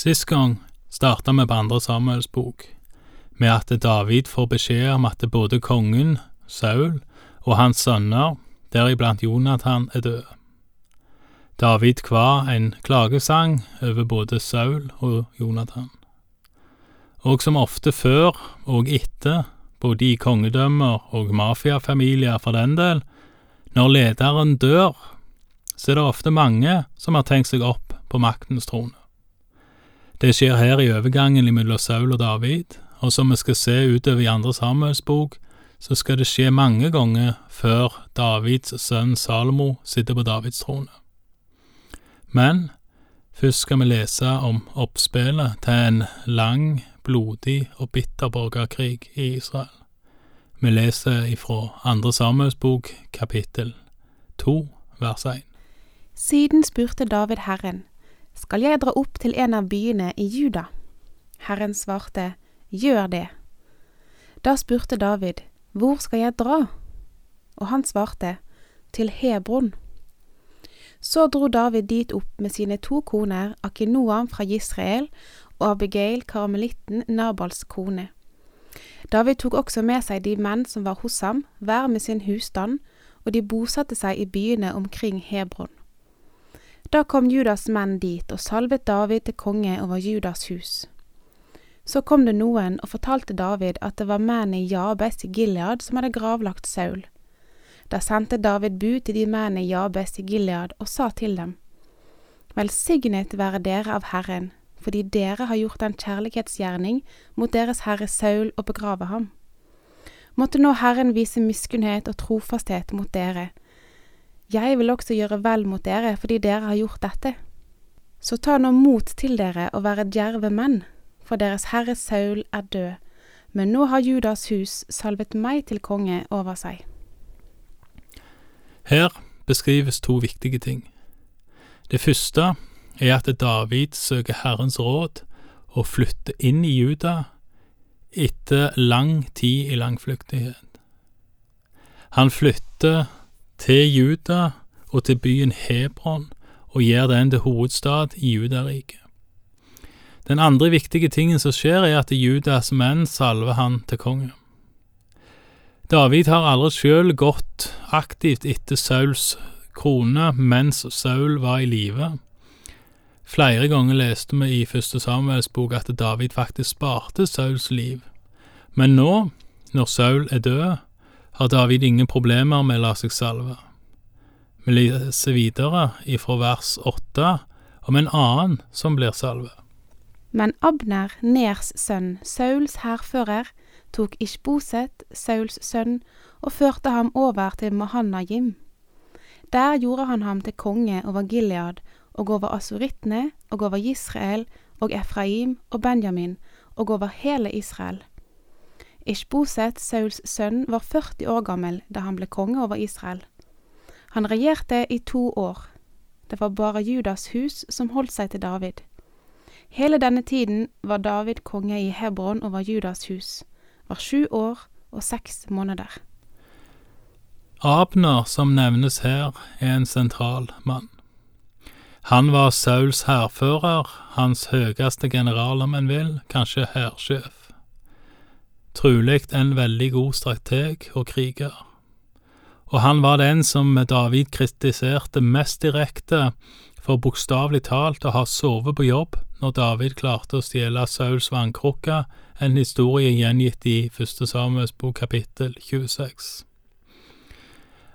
Sist gang starta vi på andre Samuels bok, med at David får beskjed om at både kongen, Saul, og hans sønner, deriblant Jonathan, er døde. David kva en klagesang over både Saul og Jonathan. Og som ofte før og etter, både i kongedømmer og mafiafamilier for den del, når lederen dør, så er det ofte mange som har tenkt seg opp på maktens trone. Det skjer her i overgangen mellom Saul og David, og som vi skal se utover i andre Samuels bok, så skal det skje mange ganger før Davids sønn Salomo sitter på Davids trone. Men først skal vi lese om oppspillet til en lang, blodig og bitter borgerkrig i Israel. Vi leser ifra andre Samuels bok, kapittel to, vers én. Siden spurte David Herren, skal jeg dra opp til en av byene i Juda? Herren svarte, gjør det. Da spurte David, hvor skal jeg dra? Og han svarte, til Hebron. Så dro David dit opp med sine to koner, Akinoam fra Israel og Abigail, karamelitten, Nabals kone. David tok også med seg de menn som var hos ham, hver med sin husstand, og de bosatte seg i byene omkring Hebron. Da kom Judas menn dit og salvet David til konge over Judas hus. Så kom det noen og fortalte David at det var menn i Jabes i Gilead som hadde gravlagt Saul. Da sendte David bud til de menn i Jabes i Gilead og sa til dem, Velsignet være dere av Herren, fordi dere har gjort en kjærlighetsgjerning mot deres herre Saul og begrave ham. Måtte nå Herren vise miskunnhet og trofasthet mot dere. Jeg vil også gjøre vel mot dere fordi dere har gjort dette. Så ta nå mot til dere og være djerve menn, for deres herre Saul er død, men nå har Judas hus salvet meg til konge over seg. Her beskrives to viktige ting. Det første er at David søker Herrens råd og flytter inn i Juda etter lang tid i langflyktighet. Han flytter til Juda og til byen Hebron og gjør den til hovedstad i Judariket. Den andre viktige tingen som skjer, er at Judas menn salver han til konge. David har aldri sjøl gått aktivt etter Sauls krone mens Saul var i live. Flere ganger leste vi i første Samuels bok at David faktisk sparte Sauls liv. Men nå, når Saul er død, har David ingen problemer med å la seg salve. Vi leser videre ifra vers åtte om en annen som blir salve. Men Abner, Ners sønn, Sauls hærfører, tok Ishboset, Sauls sønn, og førte ham over til Mahanajim. Der gjorde han ham til konge over Gilead og over asurittene og over Israel og Efraim og Benjamin og over hele Israel. Ishboset, Sauls sønn, var 40 år gammel da han ble konge over Israel. Han regjerte i to år. Det var bare Judas hus som holdt seg til David. Hele denne tiden var David konge i Hebron over Judas hus, var sju år og seks måneder. Abner, som nevnes her, er en sentral mann. Han var Sauls hærfører, hans høyeste general, om en vil, kanskje hærsjef. Trolig en veldig god strateg og kriger. Og han var den som David kritiserte mest direkte for bokstavelig talt å ha sovet på jobb når David klarte å stjele Sauls vannkrukke, en historie gjengitt i første Samuels bok kapittel 26.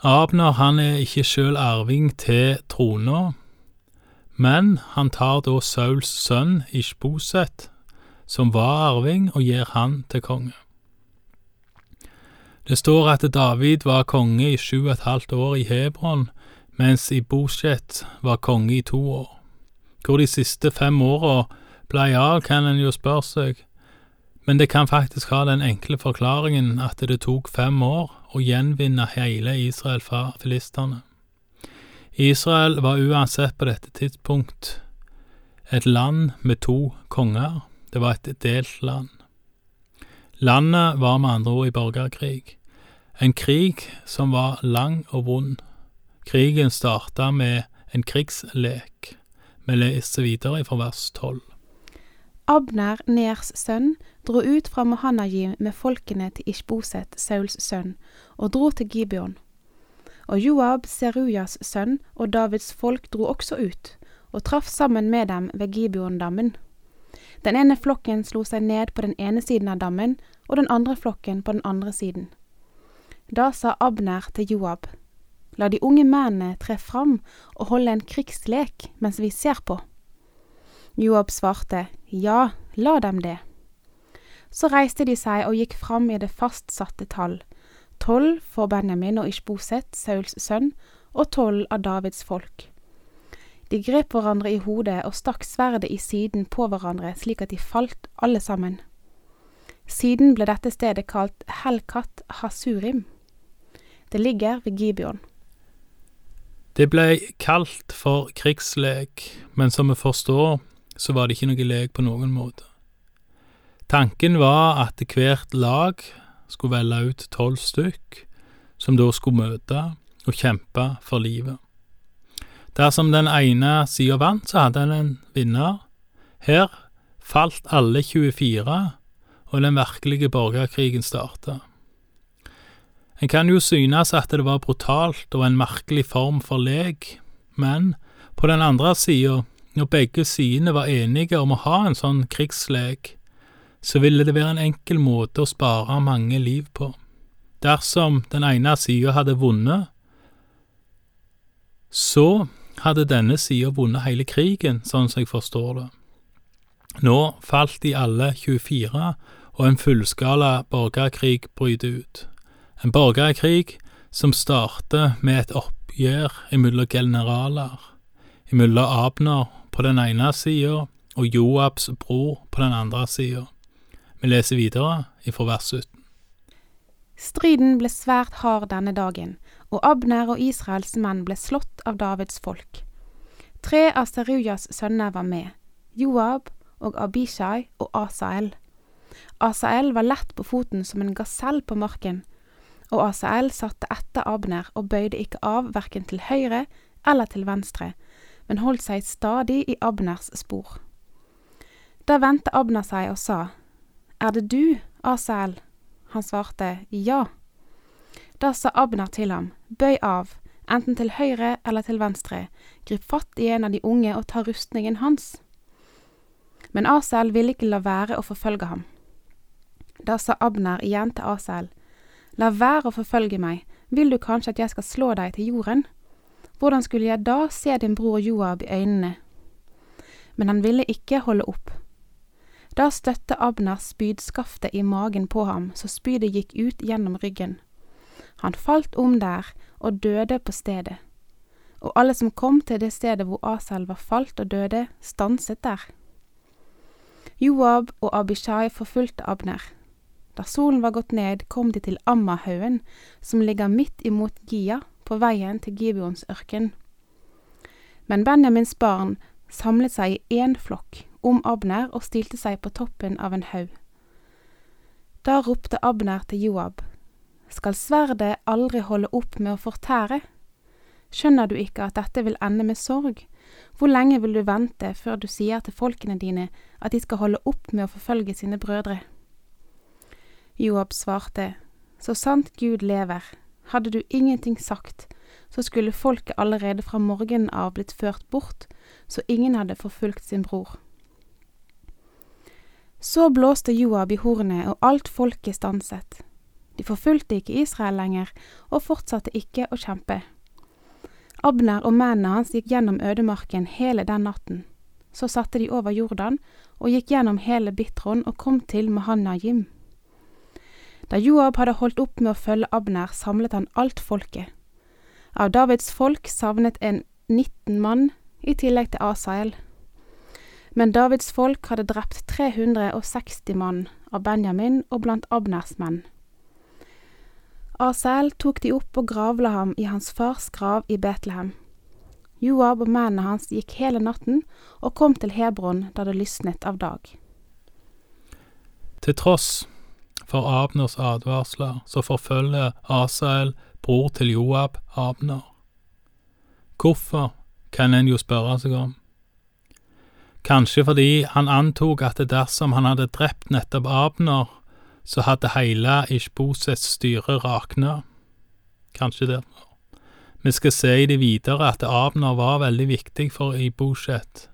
Abner han er ikke sjøl arving til trona, men han tar da Sauls sønn Ishboset, som var arving, og gir han til konge. Det står at David var konge i sju og et halvt år i Hebron, mens Ibosjet var konge i to år. Hvor de siste fem åra blei av, kan en jo spørre seg, men det kan faktisk ha den enkle forklaringen at det tok fem år å gjenvinne hele Israel fra filistene. Israel var uansett på dette tidspunkt et land med to konger, det var et delt land. Landet var med andre ord i borgerkrig, en krig som var lang og vond. Krigen starta med en krigslek. Vi leser videre fra vers tolv. Abner, Ners sønn, dro ut fra Mahanajim med folkene til Ishboset, Sauls sønn, og dro til Gibeon. Og Joab, Serujas sønn, og Davids folk dro også ut, og traff sammen med dem ved Gibeondammen. Den ene flokken slo seg ned på den ene siden av dammen, og den andre flokken på den andre siden. Da sa Abner til Joab, La de unge mennene tre fram og holde en krigslek mens vi ser på. Joab svarte, Ja, la dem det. Så reiste de seg og gikk fram i det fastsatte tall, tolv for Benjamin og Ishboset, Sauls sønn, og tolv av Davids folk. De grep hverandre i hodet og stakk sverdet i siden på hverandre slik at de falt alle sammen. Siden ble dette stedet kalt Helkat Hasurim. Det ligger ved Gibeon. Det ble kalt for krigslek, men som vi forstår, så var det ikke noe lek på noen måte. Tanken var at hvert lag skulle velge ut tolv stykk, som da skulle møte og kjempe for livet. Dersom den ene sida vant, så hadde en en vinner. Her falt alle 24, og den virkelige borgerkrigen starta. En kan jo synes at det var brutalt og en merkelig form for lek, men på den andre sida, når begge sidene var enige om å ha en sånn krigslek, så ville det være en enkel måte å spare mange liv på. Dersom den ene sida hadde vunnet, så hadde denne sida vunnet hele krigen, sånn som jeg forstår det. Nå falt de alle 24, og en fullskala borgerkrig bryter ut. En borgerkrig som starter med et oppgjør imellom generaler, imellom Abner på den ene sida og Joabs bror på den andre sida. Vi leser videre ifra vers 17. Striden ble svært hard denne dagen, og Abner og Israels menn ble slått av Davids folk. Tre av Serujas sønner var med, Joab og Abishai og Asael. Asael var lett på foten som en gasell på marken, og ACL satte etter Abner og bøyde ikke av verken til høyre eller til venstre, men holdt seg stadig i Abners spor. Da vendte Abner seg og sa, er det du, ACL? Han svarte ja. Da sa Abner til ham, bøy av, enten til høyre eller til venstre, grip fatt i en av de unge og ta rustningen hans. Men Asel ville ikke la være å forfølge ham. Da sa Abner igjen til Asel, la være å forfølge meg, vil du kanskje at jeg skal slå deg til jorden? Hvordan skulle jeg da se din bror Joab i øynene? Men han ville ikke holde opp. Da støtte Abner spydskaftet i magen på ham så spydet gikk ut gjennom ryggen. Han falt om der og døde på stedet. Og alle som kom til det stedet hvor Asel var falt og døde, stanset der. Joab og Abishai forfulgte Abner. Da solen var gått ned, kom de til Ammahaugen, som ligger midt imot Gia, på veien til Gibeons ørken. Men Benjamins barn samlet seg i én flokk om Abner og stilte seg på toppen av en haug. Da ropte Abner til Joab, Skal sverdet aldri holde opp med å fortære? Skjønner du ikke at dette vil ende med sorg? Hvor lenge vil du vente før du sier til folkene dine at de skal holde opp med å forfølge sine brødre? Joab svarte, Så sant Gud lever, hadde du ingenting sagt, så skulle folket allerede fra morgenen av blitt ført bort, så ingen hadde forfulgt sin bror. Så blåste Joab i hornet, og alt folket stanset. De forfulgte ikke Israel lenger, og fortsatte ikke å kjempe. Abner og mennene hans gikk gjennom ødemarken hele den natten. Så satte de over Jordan og gikk gjennom hele Bitron og kom til Mahanajim. Da Joab hadde holdt opp med å følge Abner, samlet han alt folket. Av Davids folk savnet en 19 mann, i tillegg til Asael, men Davids folk hadde drept 360 mann av Benjamin og blant Abners menn. Asael tok de opp og gravla ham i hans fars grav i Betlehem. Joab og mennene hans gikk hele natten og kom til Hebron da det lysnet av dag. Til tross for Abners advarsler, så forfølger Asael bror til Joab Abner. Hvorfor, kan en jo spørre seg om. Kanskje fordi han antok at dersom han hadde drept nettopp Abner, så hadde hele Ishbosets styre rakna. Kanskje det. Vi skal se i det videre at Abner var veldig viktig for Ibosjet,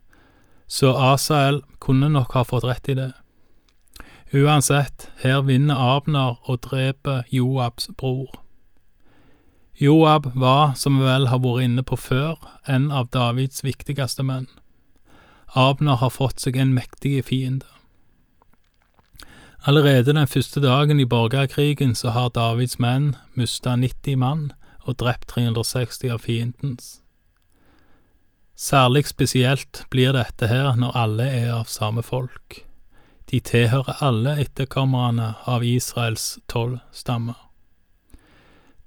så Asael kunne nok ha fått rett i det. Uansett, her vinner Abner og dreper Joabs bror. Joab var, som vi vel har vært inne på før, en av Davids viktigste menn. Abner har fått seg en mektig fiende. Allerede den første dagen i borgerkrigen så har Davids menn mista 90 mann og drept 360 av fiendens. Særlig spesielt blir dette her når alle er av samme folk. De tilhører alle etterkommerne av Israels tolv stammer.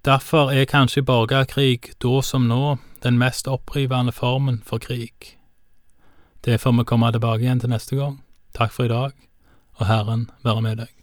Derfor er kanskje borgerkrig da som nå den mest opprivende formen for krig. Det får vi komme tilbake igjen til neste gang. Takk for i dag, og Herren være med deg.